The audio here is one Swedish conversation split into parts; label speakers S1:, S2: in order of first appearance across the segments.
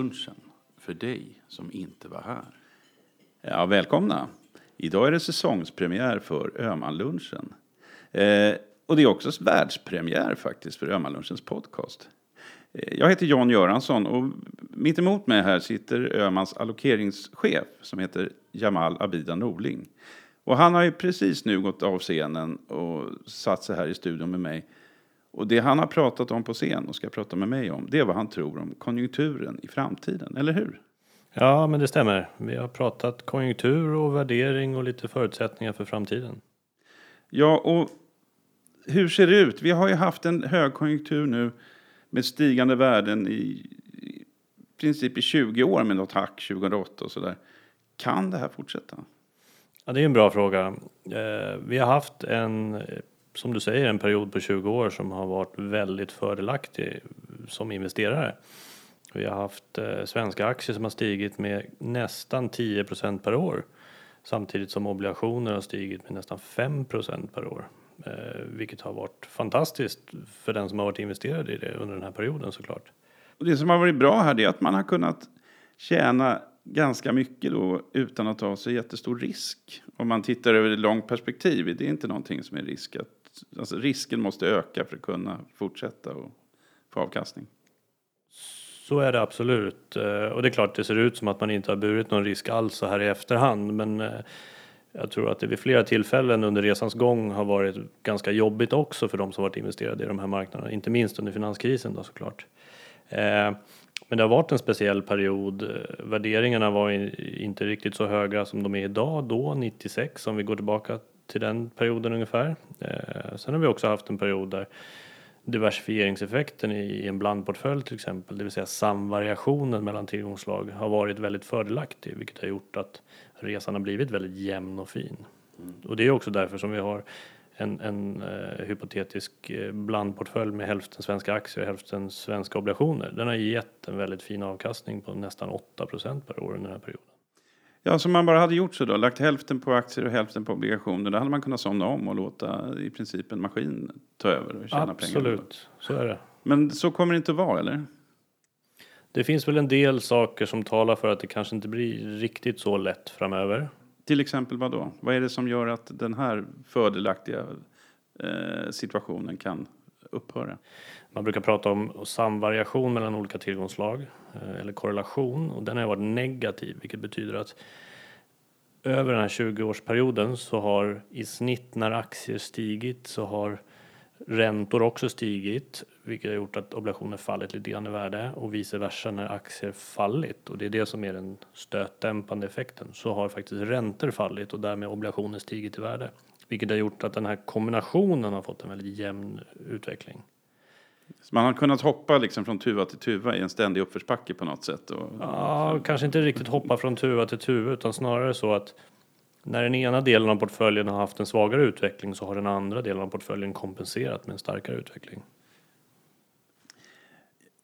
S1: lunchen för dig som inte var här. Ja, välkomna! Idag är det säsongspremiär för Öhmanlunchen. Eh, och det är också världspremiär faktiskt för Öhmanlunchens podcast. Eh, jag heter Jan Göransson och mitt emot mig här sitter Öhmans allokeringschef som heter Jamal Abida Norling. Och han har ju precis nu gått av scenen och satt sig här i studion med mig. Och det han har pratat om på scen och ska prata med mig om, det är vad han tror om konjunkturen i framtiden, eller hur?
S2: Ja, men det stämmer. Vi har pratat konjunktur och värdering och lite förutsättningar för framtiden.
S1: Ja, och hur ser det ut? Vi har ju haft en högkonjunktur nu med stigande värden i, i princip i 20 år med något hack 2008 och sådär. Kan det här fortsätta?
S2: Ja, det är en bra fråga. Eh, vi har haft en, som du säger, en period på 20 år som har varit väldigt fördelaktig som investerare. Vi har haft eh, svenska aktier som har stigit med nästan 10% per år samtidigt som obligationer har stigit med nästan 5% per år. Eh, vilket har varit fantastiskt för den som har varit investerad i det under den här perioden såklart.
S1: Och det som har varit bra här är att man har kunnat tjäna ganska mycket då utan att ta så jättestor risk. Om man tittar över ett långt perspektiv, det är inte någonting som är risk. Att, alltså risken måste öka för att kunna fortsätta och få avkastning.
S2: Så är det absolut. Eh, och det är klart det ser ut som att man inte har burit någon risk alls så här i efterhand. Men eh, jag tror att det vid flera tillfällen under resans gång har varit ganska jobbigt också för de som varit investerade i de här marknaderna. Inte minst under finanskrisen då såklart. Eh, men det har varit en speciell period. Värderingarna var inte riktigt så höga som de är idag då, 96 om vi går tillbaka till den perioden ungefär. Sen har vi också haft en period där diversifieringseffekten i en blandportfölj till exempel, det vill säga samvariationen mellan tillgångsslag har varit väldigt fördelaktig vilket har gjort att resan har blivit väldigt jämn och fin. Mm. Och det är också därför som vi har en, en uh, hypotetisk eh, blandportfölj med hälften svenska aktier och hälften svenska obligationer. Den har gett en väldigt fin avkastning på nästan 8% per år under den här perioden.
S1: Ja, så man bara hade gjort så då, lagt hälften på aktier och hälften på obligationer, då hade man kunnat somna om och låta i princip en maskin ta över och tjäna
S2: Absolut,
S1: pengar.
S2: Absolut, så är det.
S1: Men så kommer det inte att vara, eller?
S2: Det finns väl en del saker som talar för att det kanske inte blir riktigt så lätt framöver.
S1: Till exempel vad då? Vad är det som gör att den här fördelaktiga eh, situationen kan upphöra?
S2: Man brukar prata om samvariation mellan olika tillgångslag eh, eller korrelation och den har varit negativ vilket betyder att över den här 20-årsperioden så har i snitt när aktier stigit så har räntor också stigit vilket har gjort att obligationer fallit lite grann i värde och vice versa när aktier fallit. Och det är det som är den stötdämpande effekten. Så har faktiskt räntor fallit och därmed obligationer stigit i värde vilket har gjort att den här kombinationen har fått en väldigt jämn utveckling.
S1: Så man har kunnat hoppa liksom från tuva till tuva i en ständig uppförsbacke på något sätt? Och...
S2: Ja, kanske inte riktigt hoppa från tuva till tuva utan snarare så att när den ena delen av portföljen har haft en svagare utveckling så har den andra delen av portföljen kompenserat med en starkare utveckling.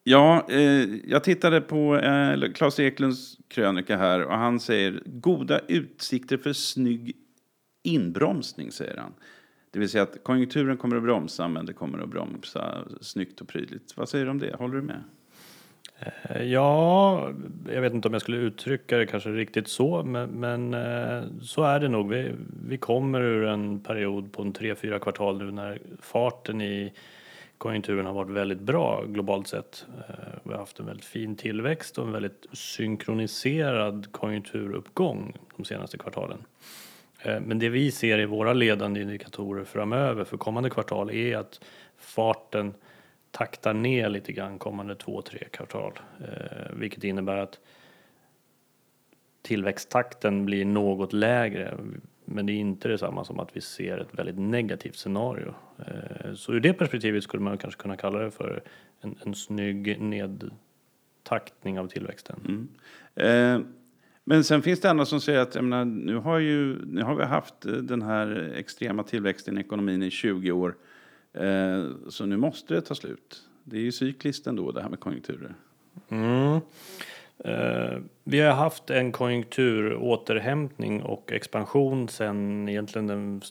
S1: Ja, eh, jag tittade på eh, Claes Eklunds krönika här och han säger goda utsikter för snygg inbromsning, säger han. Det vill säga att konjunkturen kommer att bromsa, men det kommer att bromsa snyggt och prydligt. Vad säger du om det? Håller du med?
S2: Eh, ja, jag vet inte om jag skulle uttrycka det kanske riktigt så, men, men eh, så är det nog. Vi, vi kommer ur en period på en tre, fyra kvartal nu när farten i konjunkturen har varit väldigt bra globalt sett. Eh, vi har haft en väldigt fin tillväxt och en väldigt synkroniserad konjunkturuppgång de senaste kvartalen. Eh, men det vi ser i våra ledande indikatorer framöver för kommande kvartal är att farten taktar ner lite grann kommande två, tre kvartal. Eh, vilket innebär att tillväxttakten blir något lägre. Men det är inte detsamma som att vi ser ett väldigt negativt scenario. Eh, så ur det perspektivet skulle man kanske kunna kalla det för en, en snygg nedtaktning av tillväxten.
S1: Mm. Eh, men sen finns det andra som säger att menar, nu, har ju, nu har vi haft eh, den här extrema tillväxten i ekonomin i 20 år. Eh, så nu måste det ta slut. Det är ju cykliskt ändå det här med konjunkturer.
S2: Mm. Eh, vi har haft en konjunkturåterhämtning och expansion sen egentligen den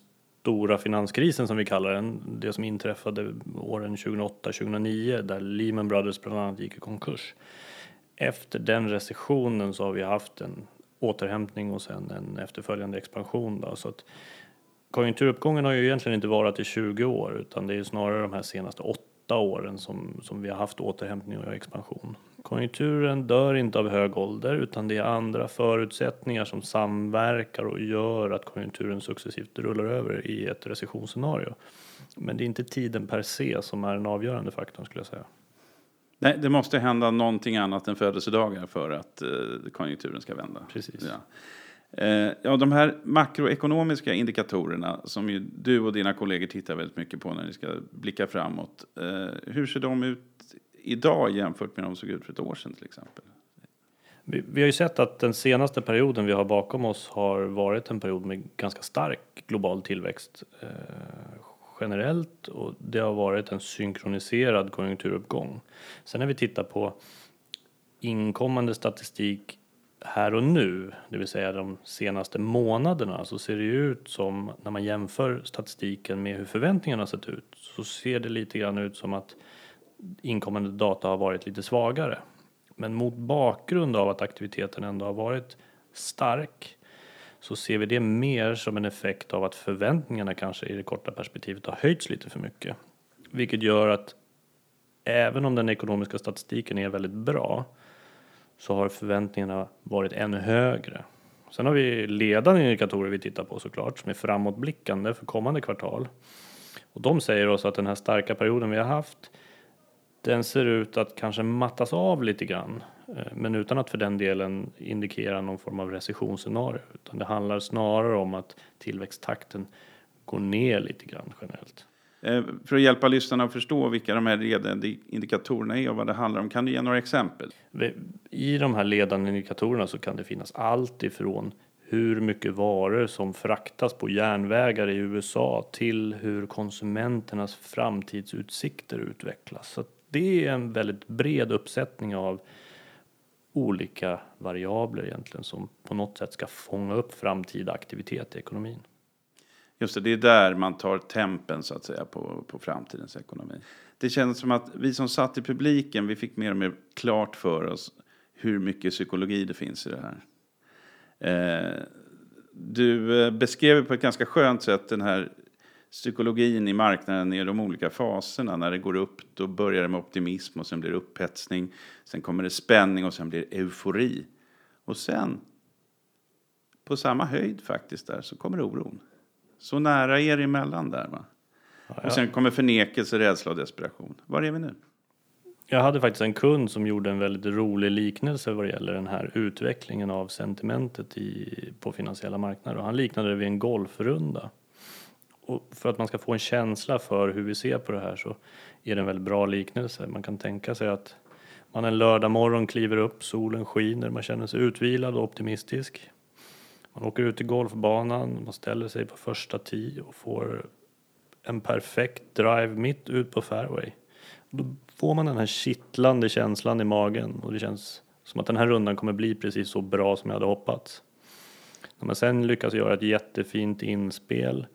S2: stora finanskrisen som vi kallar den. Det som inträffade åren 2008-2009 där Lehman Brothers bland annat gick i konkurs efter den recessionen så har vi haft en återhämtning och sen en efterföljande expansion. Då, så att konjunkturuppgången har ju egentligen inte varit i 20 år utan det är snarare de här senaste åtta åren som, som vi har haft återhämtning och expansion. Konjunkturen dör inte av hög ålder utan det är andra förutsättningar som samverkar och gör att konjunkturen successivt rullar över i ett recessionsscenario. Men det är inte tiden per se som är den avgörande faktorn skulle jag säga.
S1: Nej, det måste hända någonting annat än födelsedagar för att eh, konjunkturen ska vända.
S2: Precis.
S1: Ja. Eh, ja, de här makroekonomiska indikatorerna som ju du och dina kollegor tittar väldigt mycket på när ni ska blicka framåt. Eh, hur ser de ut idag jämfört med de såg ut för ett år sedan till exempel?
S2: Vi, vi har ju sett att den senaste perioden vi har bakom oss har varit en period med ganska stark global tillväxt eh, generellt och det har varit en synkroniserad konjunkturuppgång. Sen när vi tittar på inkommande statistik här och nu, det vill säga de senaste månaderna, så ser det ut som när man jämför statistiken med hur förväntningarna sett ut så ser det lite grann ut som att inkommande data har varit lite svagare. Men mot bakgrund av att aktiviteten ändå har varit stark så ser vi det mer som en effekt av att förväntningarna kanske i det korta perspektivet har höjts lite för mycket. Vilket gör att även om den ekonomiska statistiken är väldigt bra så har förväntningarna varit ännu högre. Sen har vi ledande indikatorer vi tittar på såklart som är framåtblickande för kommande kvartal. Och de säger oss att den här starka perioden vi har haft den ser ut att kanske mattas av lite grann. Eh, men utan att för den delen indikera någon form av recessionsscenario. Utan det handlar snarare om att tillväxttakten går ner lite grann generellt.
S1: Eh, för att hjälpa lyssnarna att förstå vilka de här ledande indikatorerna är och vad det handlar om, kan du ge några exempel?
S2: I de här ledande indikatorerna så kan det finnas allt ifrån hur mycket varor som fraktas på järnvägar i USA till hur konsumenternas framtidsutsikter utvecklas. Så det är en väldigt bred uppsättning av olika variabler egentligen som på något sätt ska fånga upp framtida aktivitet i ekonomin.
S1: Just det, det är där man tar tempen så att säga på, på framtidens ekonomi. Det känns som att vi som satt i publiken, vi fick mer och mer klart för oss hur mycket psykologi det finns i det här. Eh, du eh, beskrev på ett ganska skönt sätt den här psykologin i marknaden i de olika faserna. När det går upp då börjar det med optimism och sen blir det upphetsning. Sen kommer det spänning och sen blir det eufori. Och sen, på samma höjd faktiskt där, så kommer oron. Så nära er emellan där va. Och sen kommer förnekelse, rädsla och desperation. Var är vi nu?
S2: Jag hade faktiskt en kund som gjorde en väldigt rolig liknelse vad det gäller den här utvecklingen av sentimentet i, på finansiella marknader. Och han liknade det vid en golfrunda. Och för att man ska få en känsla för hur vi ser på det här så är det en väldigt bra liknelse. Man kan tänka sig att man en lördag morgon kliver upp, solen skiner, man känner sig utvilad och optimistisk. Man åker ut till golfbanan, man ställer sig på första tee och får en perfekt drive mitt ut på fairway. Då får man den här kittlande känslan i magen och det känns som att den här rundan kommer bli precis så bra som jag hade hoppats. När man sen lyckas göra ett jättefint inspel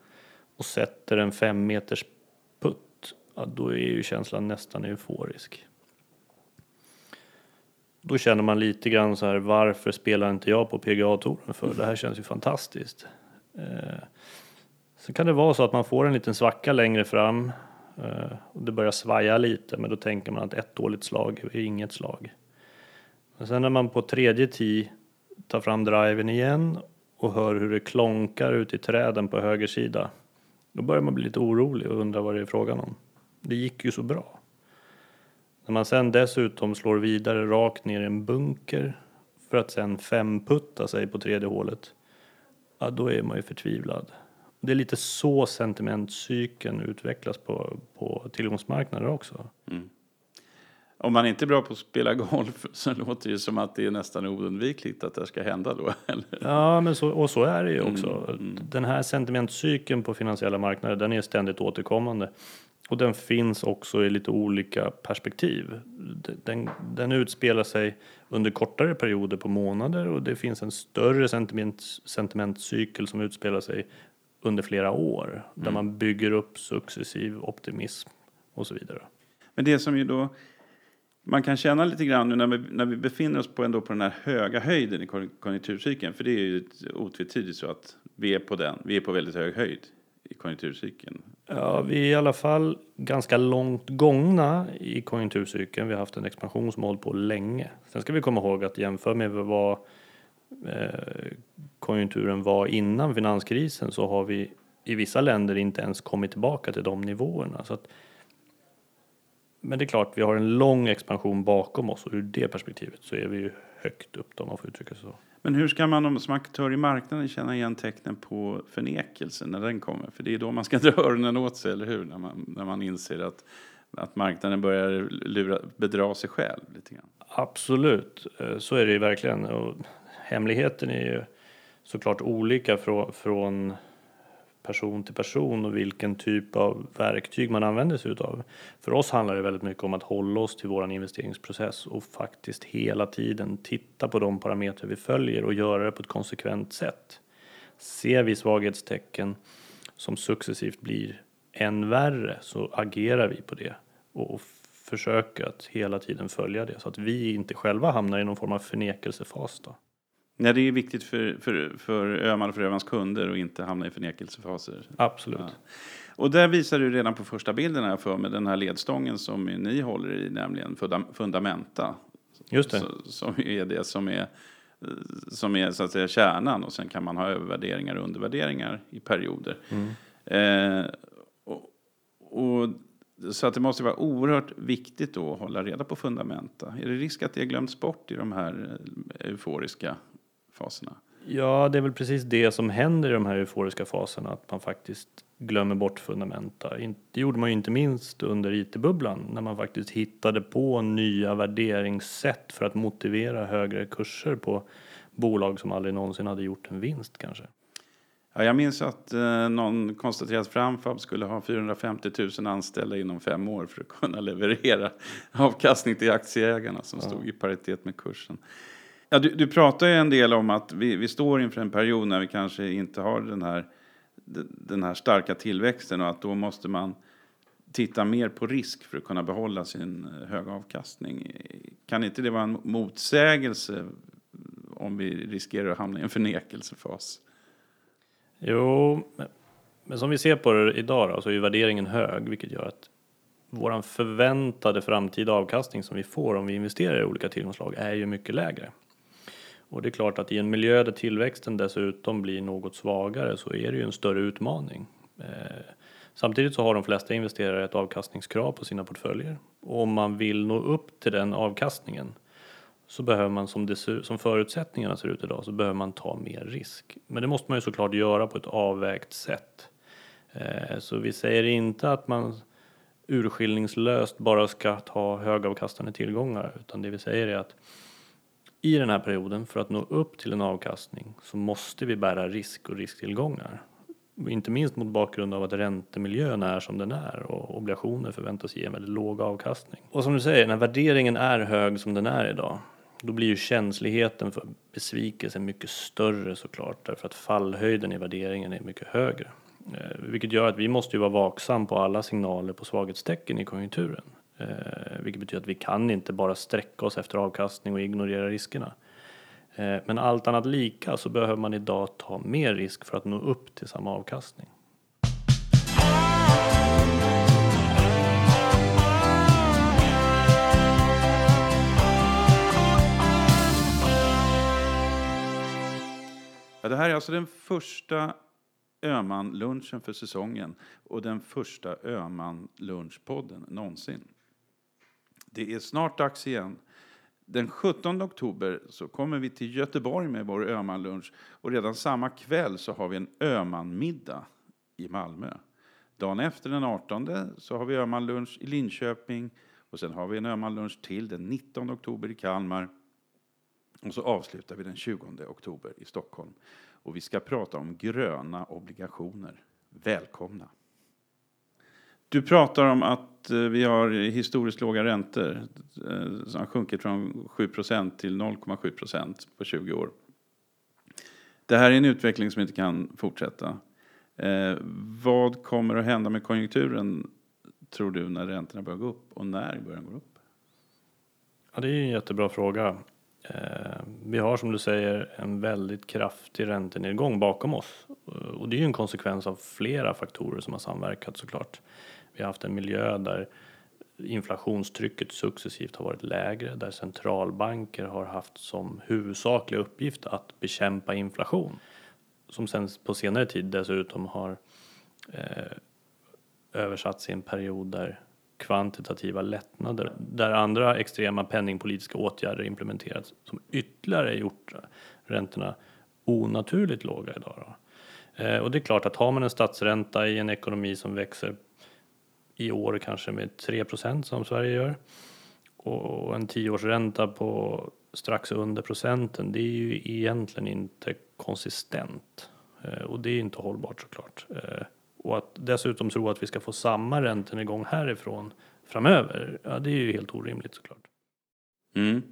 S2: och sätter en fem meters putt, ja, då är ju känslan nästan euforisk. Då känner man lite grann så här, varför spelar inte jag på PGA-touren för? Det här känns ju fantastiskt. Eh, sen kan det vara så att man får en liten svacka längre fram eh, och det börjar svaja lite, men då tänker man att ett dåligt slag är inget slag. Men sen när man på tredje tee tar fram driven igen och hör hur det klonkar ut i träden på höger sida då börjar man bli lite orolig och undra vad det är frågan om. Det gick ju så bra. När man sen dessutom slår vidare rakt ner i en bunker för att sen femputta sig på tredje hålet, ja då är man ju förtvivlad. Det är lite så sentimentcykeln utvecklas på, på tillgångsmarknader också. Mm.
S1: Om man inte är bra på att spela golf så låter det som att det är nästan oundvikligt att det ska hända då. Eller?
S2: Ja, men så, och så är det ju också. Mm, mm. Den här sentimentcykeln på finansiella marknader den är ständigt återkommande. Och den finns också i lite olika perspektiv. Den, den utspelar sig under kortare perioder på månader och det finns en större sentiment, sentimentcykel som utspelar sig under flera år. Mm. Där man bygger upp successiv optimism och så vidare.
S1: Men det som ju då man kan känna lite grann nu när vi, när vi befinner oss på, ändå på den här höga höjden i konjunkturcykeln, för det är ju otvetydigt så att vi är på den, vi är på väldigt hög höjd i konjunkturcykeln.
S2: Ja, vi är i alla fall ganska långt gångna i konjunkturcykeln. Vi har haft en expansion som har hållit på länge. Sen ska vi komma ihåg att jämför med vad eh, konjunkturen var innan finanskrisen så har vi i vissa länder inte ens kommit tillbaka till de nivåerna. Så att, men det är klart, vi har en lång expansion bakom oss och ur det perspektivet så är vi ju högt upp om man får uttrycka sig så.
S1: Men hur ska man som aktör i marknaden känna igen tecknen på förnekelse när den kommer? För det är då man ska dra öronen åt sig, eller hur? När man, när man inser att, att marknaden börjar lura, bedra sig själv lite grann.
S2: Absolut, eh, så är det ju verkligen. Och hemligheten är ju såklart olika från, från person till person och vilken typ av verktyg man använder sig utav. För oss handlar det väldigt mycket om att hålla oss till våran investeringsprocess och faktiskt hela tiden titta på de parametrar vi följer och göra det på ett konsekvent sätt. Ser vi svaghetstecken som successivt blir än värre så agerar vi på det och försöker att hela tiden följa det så att vi inte själva hamnar i någon form av förnekelsefas. Då.
S1: Nej, det är viktigt för, för, för Öhman och för Öhmans kunder att inte hamna i förnekelsefaser.
S2: Absolut. Ja.
S1: Och där visar du redan på första bilden här för med den här ledstången som ni håller i, nämligen Fundamenta.
S2: Just det.
S1: Som är det som är, som är så att säga kärnan och sen kan man ha övervärderingar och undervärderingar i perioder. Mm. Eh, och, och, så att det måste vara oerhört viktigt då att hålla reda på fundamenta. Är det risk att det glömts bort i de här euforiska faserna.
S2: Ja, det är väl precis det som händer i de här euforiska faserna, att man faktiskt glömmer bort fundamenta. Det gjorde man ju inte minst under IT-bubblan när man faktiskt hittade på nya värderingssätt för att motivera högre kurser på bolag som aldrig någonsin hade gjort en vinst kanske.
S1: Ja, jag minns att eh, någon konstaterade att Framfab skulle ha 450 000 anställda inom fem år för att kunna leverera avkastning till aktieägarna som ja. stod i paritet med kursen. Ja, du, du pratar ju en del om att vi, vi står inför en period när vi kanske inte har den här, den här starka tillväxten och att då måste man titta mer på risk för att kunna behålla sin eh, höga avkastning. Kan inte det vara en motsägelse om vi riskerar att hamna i en förnekelsefas?
S2: Jo, men som vi ser på det idag då, så är värderingen hög, vilket gör att vår förväntade framtida avkastning som vi får om vi investerar i olika tillgångsslag är ju mycket lägre. Och det är klart att i en miljö där tillväxten dessutom blir något svagare så är det ju en större utmaning. Eh, samtidigt så har de flesta investerare ett avkastningskrav på sina portföljer. Och om man vill nå upp till den avkastningen så behöver man som, det, som förutsättningarna ser ut idag så behöver man ta mer risk. Men det måste man ju såklart göra på ett avvägt sätt. Eh, så vi säger inte att man urskillningslöst bara ska ta högavkastande tillgångar utan det vi säger är att i den här perioden, för att nå upp till en avkastning, så måste vi bära risk och risktillgångar. Inte minst mot bakgrund av att räntemiljön är som den är och obligationer förväntas ge en väldigt låg avkastning. Och som du säger, när värderingen är hög som den är idag, då blir ju känsligheten för besvikelse mycket större såklart, därför att fallhöjden i värderingen är mycket högre. Eh, vilket gör att vi måste ju vara vaksam på alla signaler på svaghetstecken i konjunkturen. Eh, vilket betyder att vi kan inte bara sträcka oss efter avkastning och ignorera riskerna. Eh, men allt annat lika så behöver man idag ta mer risk för att nå upp till samma avkastning.
S1: Ja, det här är alltså den första Öman-lunchen för säsongen och den första Öman-lunchpodden någonsin. Det är snart dags igen. Den 17 oktober så kommer vi till Göteborg med vår Öman-lunch och redan samma kväll så har vi en Öman-middag i Malmö. Dagen efter den 18 så har vi Öman-lunch i Linköping och sen har vi en Öman-lunch till den 19 oktober i Kalmar. Och så avslutar vi den 20 oktober i Stockholm. Och vi ska prata om gröna obligationer. Välkomna! Du pratar om att eh, vi har historiskt låga räntor eh, som har sjunkit från 7% till 0,7% på 20 år. Det här är en utveckling som inte kan fortsätta. Eh, vad kommer att hända med konjunkturen tror du när räntorna börjar gå upp och när börjar den gå upp?
S2: Ja, det är en jättebra fråga. Eh, vi har som du säger en väldigt kraftig räntenedgång bakom oss eh, och det är ju en konsekvens av flera faktorer som har samverkat såklart. Vi har haft en miljö där inflationstrycket successivt har varit lägre, där centralbanker har haft som huvudsaklig uppgift att bekämpa inflation. Som sen på senare tid dessutom har eh, översatts i en period där kvantitativa lättnader, där andra extrema penningpolitiska åtgärder implementerats som ytterligare gjort räntorna onaturligt låga idag. Då. Eh, och det är klart att har man en statsränta i en ekonomi som växer i år kanske med 3% som Sverige gör och en tioårsränta på strax under procenten, det är ju egentligen inte konsistent eh, och det är inte hållbart såklart. Eh, och att dessutom tro att vi ska få samma räntenedgång härifrån framöver, ja det är ju helt orimligt såklart.
S1: Mm.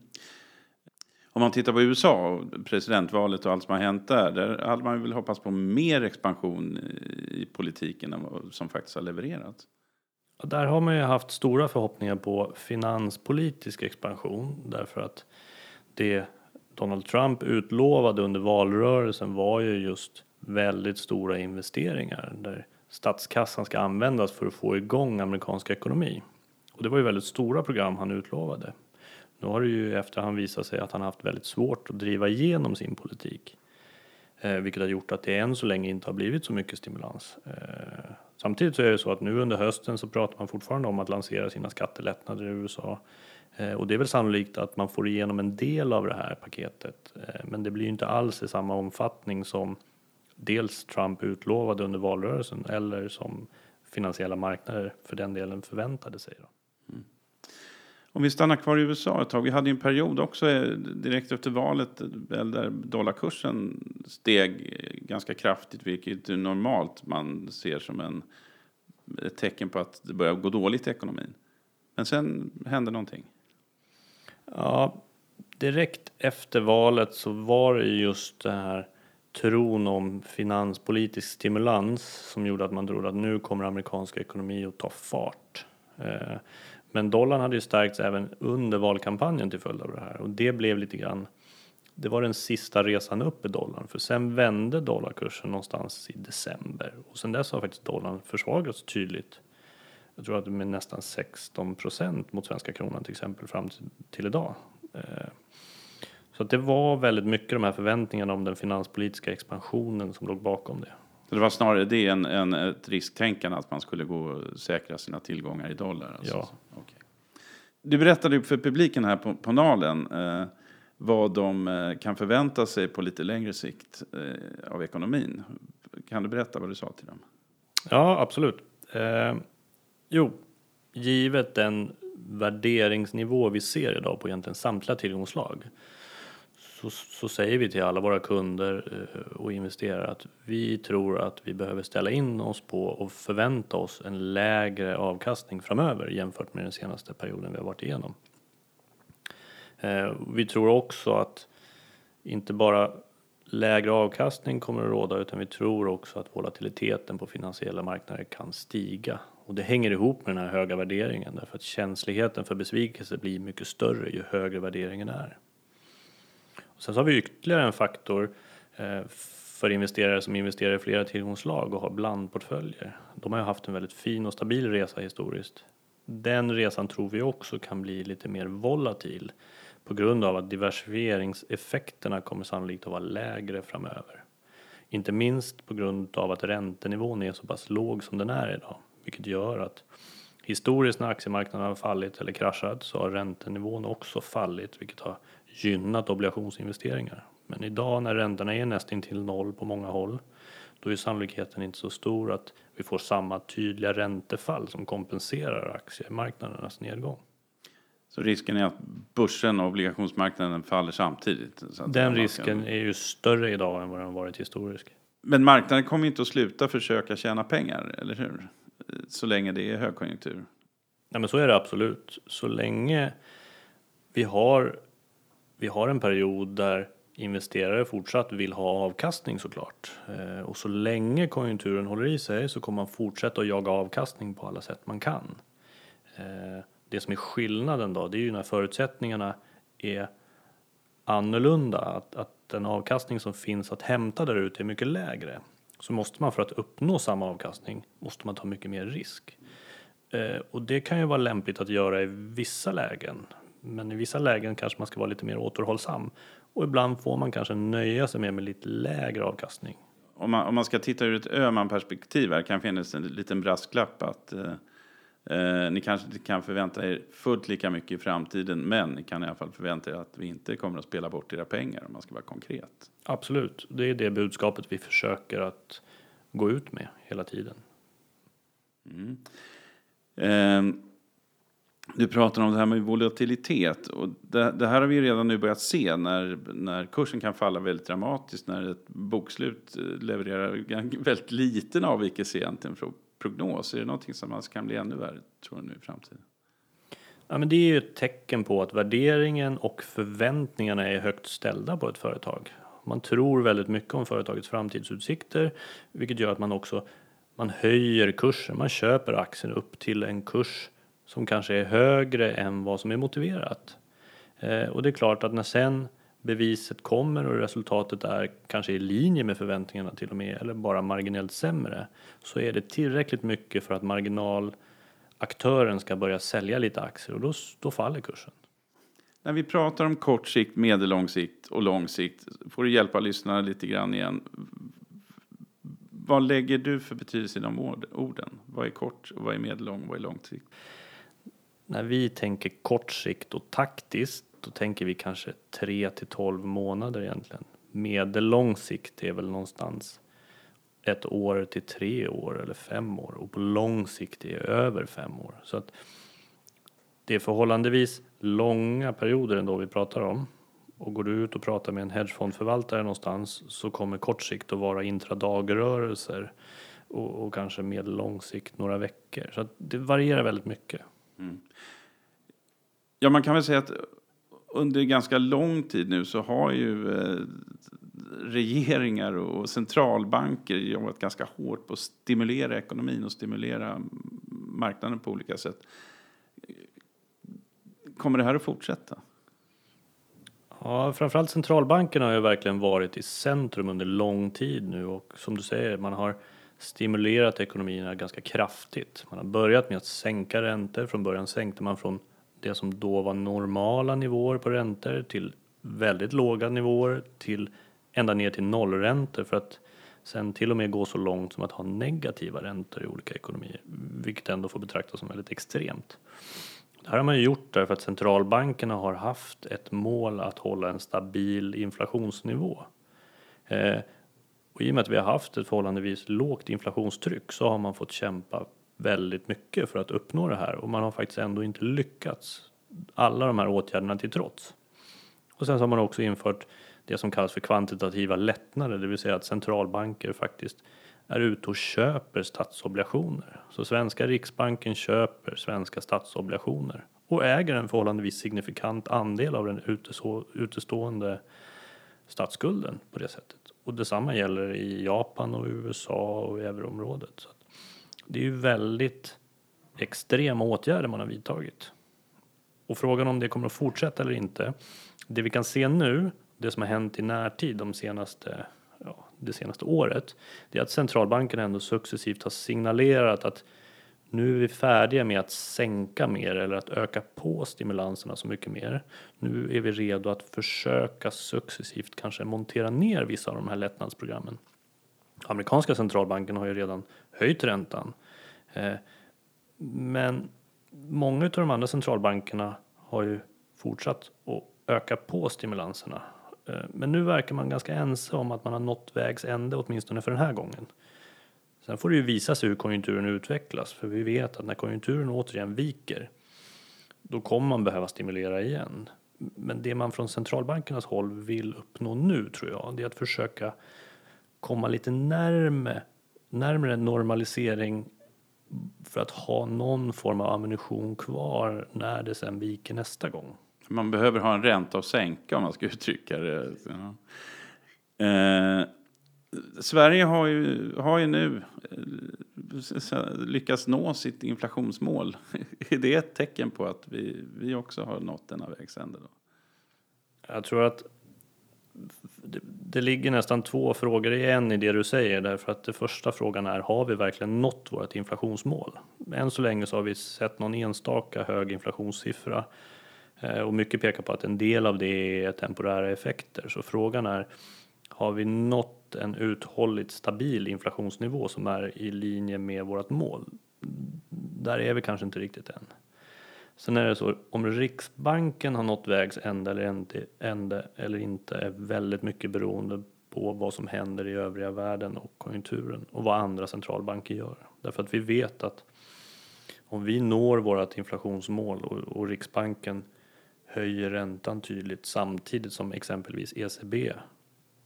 S1: Om man tittar på USA och presidentvalet och allt som har hänt där, där hade man väl hoppats på mer expansion i politiken än vad som faktiskt har levererats.
S2: Där har man ju haft stora förhoppningar på finanspolitisk expansion därför att det Donald Trump utlovade under valrörelsen var ju just väldigt stora investeringar där statskassan ska användas för att få igång amerikansk ekonomi. Och det var ju väldigt stora program han utlovade. Nu har det ju i efterhand visat sig att han haft väldigt svårt att driva igenom sin politik. Eh, vilket har gjort att det än så länge inte har blivit så mycket stimulans. Eh, samtidigt så är det så att nu under hösten så pratar man fortfarande om att lansera sina skattelättnader i USA. Eh, och det är väl sannolikt att man får igenom en del av det här paketet. Eh, men det blir ju inte alls i samma omfattning som dels Trump utlovade under valrörelsen eller som finansiella marknader för den delen förväntade sig. Då.
S1: Om vi stannar kvar i USA ett tag. Vi hade en period också eh, direkt efter valet där dollarkursen steg eh, ganska kraftigt, vilket normalt man ser som en, ett tecken på att det börjar gå dåligt i ekonomin. Men sen hände någonting.
S2: Ja, direkt efter valet så var det just det här tron om finanspolitisk stimulans som gjorde att man trodde att nu kommer amerikanska ekonomi att ta fart. Eh, men dollarn hade ju stärkts även under valkampanjen till följd av det här och det blev lite grann det var den sista resan upp i dollarn för sen vände dollarkursen någonstans i december och sen dess har faktiskt dollarn försvagats tydligt. Jag tror att det med nästan 16 procent mot svenska kronan till exempel fram till idag. Eh, så att det var väldigt mycket de här förväntningarna om den finanspolitiska expansionen som låg bakom det.
S1: Så det var snarare det än, än ett risktänkande att man skulle gå och säkra sina tillgångar i dollar?
S2: Alltså. Ja.
S1: Okay. Du berättade för publiken här på, på Nalen eh, vad de eh, kan förvänta sig på lite längre sikt eh, av ekonomin. Kan du berätta vad du sa till dem?
S2: Ja, absolut. Eh, jo, givet den värderingsnivå vi ser idag på egentligen samtliga tillgångslag så, så säger vi till alla våra kunder eh, och investerare att vi tror att vi behöver ställa in oss på och förvänta oss en lägre avkastning framöver jämfört med den senaste perioden vi har varit igenom. Eh, vi tror också att inte bara lägre avkastning kommer att råda utan vi tror också att volatiliteten på finansiella marknader kan stiga. Och det hänger ihop med den här höga värderingen därför att känsligheten för besvikelse blir mycket större ju högre värderingen är. Sen så har vi ytterligare en faktor eh, för investerare som investerar i flera tillgångslag och har blandportföljer. De har ju haft en väldigt fin och stabil resa historiskt. Den resan tror vi också kan bli lite mer volatil på grund av att diversifieringseffekterna kommer sannolikt att vara lägre framöver. Inte minst på grund av att räntenivån är så pass låg som den är idag, vilket gör att historiskt när aktiemarknaden har fallit eller kraschat så har räntenivån också fallit, vilket har gynnat obligationsinvesteringar. Men idag när räntorna är nästintill noll på många håll då är sannolikheten inte så stor att vi får samma tydliga räntefall som kompenserar aktiemarknadernas nedgång.
S1: Så risken är att börsen och obligationsmarknaden faller samtidigt?
S2: Den risken är ju större idag än vad den varit historiskt.
S1: Men marknaden kommer inte att sluta försöka tjäna pengar, eller hur? Så länge det är högkonjunktur.
S2: Nej, men så är det absolut. Så länge vi har vi har en period där investerare fortsatt vill ha avkastning såklart. Eh, och så länge konjunkturen håller i sig så kommer man fortsätta att jaga avkastning på alla sätt man kan. Eh, det som är skillnaden då, det är ju när förutsättningarna är annorlunda, att, att den avkastning som finns att hämta där ute är mycket lägre. Så måste man för att uppnå samma avkastning, måste man ta mycket mer risk. Eh, och det kan ju vara lämpligt att göra i vissa lägen. Men i vissa lägen kanske man ska vara lite mer återhållsam. Och ibland får man kanske nöja sig med, med lite lägre avkastning.
S1: Om man, om man ska titta ur ett Öhman-perspektiv här kan finnas en liten brasklapp att eh, eh, ni kanske inte kan förvänta er fullt lika mycket i framtiden, men ni kan i alla fall förvänta er att vi inte kommer att spela bort era pengar om man ska vara konkret.
S2: Absolut, det är det budskapet vi försöker att gå ut med hela tiden.
S1: Mm. Eh, du pratar om det här med volatilitet och det, det, här har vi redan nu börjat se när, när kursen kan falla väldigt dramatiskt när ett bokslut eh, levererar väldigt liten avvikelse egentligen från prognos. Är det någonting som alltså kan bli ännu värre tror du nu i framtiden?
S2: Ja, men det är ju ett tecken på att värderingen och förväntningarna är högt ställda på ett företag. Man tror väldigt mycket om företagets framtidsutsikter, vilket gör att man också man höjer kursen. Man köper aktien upp till en kurs som kanske är högre än vad som är motiverat. Eh, och det är klart att när sen beviset kommer och resultatet är kanske i linje med förväntningarna till och med eller bara marginellt sämre så är det tillräckligt mycket för att marginalaktören ska börja sälja lite aktier och då, då faller kursen.
S1: När vi pratar om kort sikt, medellång sikt och lång sikt får du hjälpa lyssnarna lite grann igen. Vad lägger du för betydelse i de orden? Vad är kort och vad är medellång och vad är lång sikt?
S2: När vi tänker kort sikt och taktiskt då tänker vi kanske 3 till 12 månader egentligen. Medellång sikt är väl någonstans ett år till tre år eller fem år och på lång sikt är över fem år. Så att det är förhållandevis långa perioder ändå vi pratar om. Och går du ut och pratar med en hedgefondförvaltare någonstans så kommer kort sikt att vara intradagrörelser och, och kanske medellång sikt några veckor. Så att det varierar väldigt mycket. Mm.
S1: Ja, man kan väl säga att under ganska lång tid nu så har ju eh, regeringar och centralbanker jobbat ganska hårt på att stimulera ekonomin och stimulera marknaden på olika sätt. Kommer det här att fortsätta?
S2: Ja, framförallt centralbankerna har ju verkligen varit i centrum under lång tid nu och som du säger, man har stimulerat ekonomierna ganska kraftigt. Man har börjat med att sänka räntor. Från början sänkte man från det som då var normala nivåer på räntor till väldigt låga nivåer till ända ner till nollräntor för att sen till och med gå så långt som att ha negativa räntor i olika ekonomier, vilket ändå får betraktas som väldigt extremt. Det här har man ju gjort därför att centralbankerna har haft ett mål att hålla en stabil inflationsnivå. Eh, och I och med att vi har haft ett förhållandevis lågt inflationstryck så har man fått kämpa väldigt mycket för att uppnå det här och man har faktiskt ändå inte lyckats. Alla de här åtgärderna till trots. Och sen så har man också infört det som kallas för kvantitativa lättnader, det vill säga att centralbanker faktiskt är ute och köper statsobligationer. Så svenska Riksbanken köper svenska statsobligationer och äger en förhållandevis signifikant andel av den utestående statsskulden på det sättet. Och detsamma gäller i Japan och USA och i euroområdet. Så det är ju väldigt extrema åtgärder man har vidtagit. Och frågan om det kommer att fortsätta eller inte. Det vi kan se nu, det som har hänt i närtid de senaste, ja, det senaste året, det är att centralbanken ändå successivt har signalerat att nu är vi färdiga med att sänka mer eller att öka på stimulanserna så mycket mer. Nu är vi redo att försöka successivt kanske montera ner vissa av de här lättnadsprogrammen. Amerikanska centralbanken har ju redan höjt räntan. Eh, men många av de andra centralbankerna har ju fortsatt att öka på stimulanserna. Eh, men nu verkar man ganska ense om att man har nått vägs ände åtminstone för den här gången. Sen får det ju visa sig hur konjunkturen utvecklas för vi vet att när konjunkturen återigen viker då kommer man behöva stimulera igen. Men det man från centralbankernas håll vill uppnå nu tror jag det är att försöka komma lite närmare, närmare normalisering för att ha någon form av ammunition kvar när det sen viker nästa gång.
S1: Man behöver ha en ränta att sänka om man ska uttrycka det. Ja. Eh, Sverige har ju, har ju nu eh, lyckats nå sitt inflationsmål. Är det ett tecken på att vi, vi också har nått denna vägs ände?
S2: Jag tror att det, det ligger nästan två frågor i en i det du säger därför att den första frågan är har vi verkligen nått vårt inflationsmål? Än så länge så har vi sett någon enstaka hög inflationssiffra eh, och mycket pekar på att en del av det är temporära effekter. Så frågan är har vi nått en uthålligt stabil inflationsnivå som är i linje med vårt mål? Där är vi kanske inte riktigt än. Sen är det så, om Riksbanken har nått vägs ände eller, inte, ände eller inte är väldigt mycket beroende på vad som händer i övriga världen och konjunkturen och vad andra centralbanker gör. Därför att vi vet att om vi når vårt inflationsmål och, och Riksbanken höjer räntan tydligt samtidigt som exempelvis ECB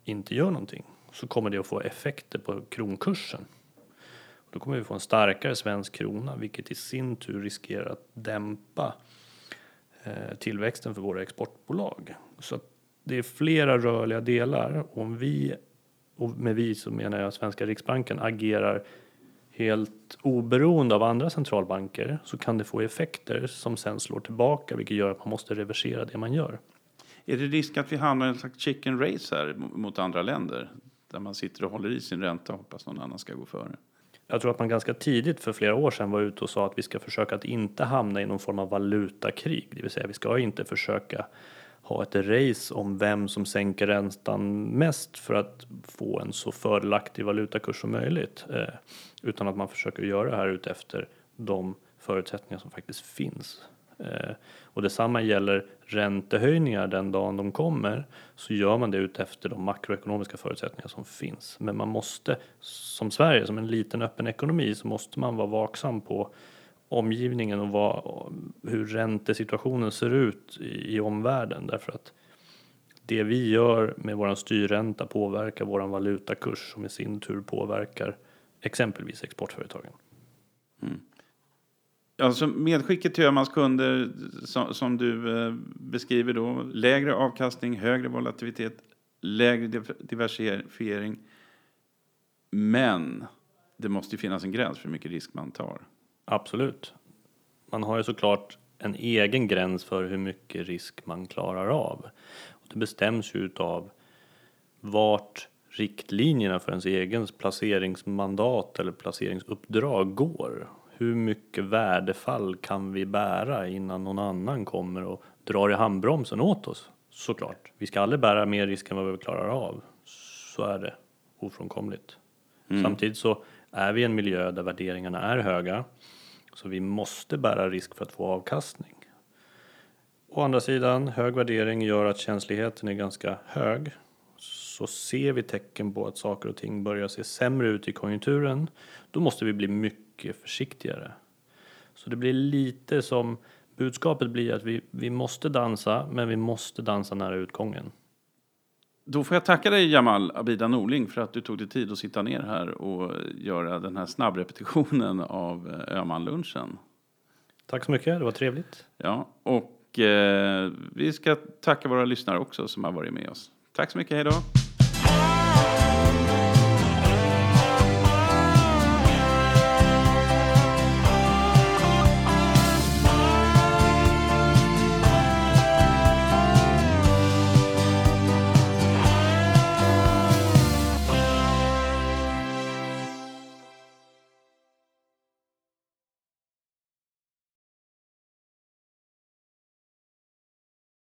S2: inte gör någonting så kommer det att få effekter på kronkursen. Då kommer vi få en starkare svensk krona vilket i sin tur riskerar att dämpa eh, tillväxten för våra exportbolag. Så det är flera rörliga delar. Om vi, och med vi så menar jag svenska Riksbanken, agerar helt oberoende av andra centralbanker så kan det få effekter som sen slår tillbaka vilket gör att man måste reversera det man gör.
S1: Är det risk att vi hamnar i en slags chicken race här mot andra länder? Där man sitter och håller i sin ränta och hoppas någon annan ska gå före?
S2: Jag tror att man ganska tidigt för flera år sedan var ute och sa att vi ska försöka att inte hamna i någon form av valutakrig, det vill säga vi ska inte försöka ha ett race om vem som sänker räntan mest för att få en så fördelaktig valutakurs som möjligt. Eh, utan att man försöker göra det här utefter de förutsättningar som faktiskt finns. Eh, och detsamma gäller räntehöjningar den dagen de kommer så gör man det utefter de makroekonomiska förutsättningar som finns. Men man måste, som Sverige, som en liten öppen ekonomi, så måste man vara vaksam på omgivningen och vad, hur räntesituationen ser ut i, i omvärlden. Därför att det vi gör med vår styrränta påverkar vår valutakurs som i sin tur påverkar exempelvis exportföretagen. Mm.
S1: Alltså medskicket till Öhmans kunder som, som, du eh, beskriver då, lägre avkastning, högre volatilitet, lägre diversifiering. Men det måste ju finnas en gräns för hur mycket risk man tar.
S2: Absolut. Man har ju såklart en egen gräns för hur mycket risk man klarar av. Och det bestäms ju utav vart riktlinjerna för ens egen placeringsmandat eller placeringsuppdrag går hur mycket värdefall kan vi bära innan någon annan kommer och drar i handbromsen åt oss? Såklart. Vi ska aldrig bära mer risk än vad vi klarar av. Så är det ofrånkomligt. Mm. Samtidigt så är vi i en miljö där värderingarna är höga. Så vi måste bära risk för att få avkastning. Å andra sidan, hög värdering gör att känsligheten är ganska hög. Så ser vi tecken på att saker och ting börjar se sämre ut i konjunkturen, då måste vi bli mycket försiktigare. Så det blir lite som budskapet blir att vi, vi måste dansa, men vi måste dansa nära utgången.
S1: Då får jag tacka dig Jamal Abida Norling för att du tog dig tid att sitta ner här och göra den här snabbrepetitionen av eh, Öhmanlunchen.
S2: Tack så mycket, det var trevligt.
S1: Ja, och eh, vi ska tacka våra lyssnare också som har varit med oss. Tack så mycket, hej då!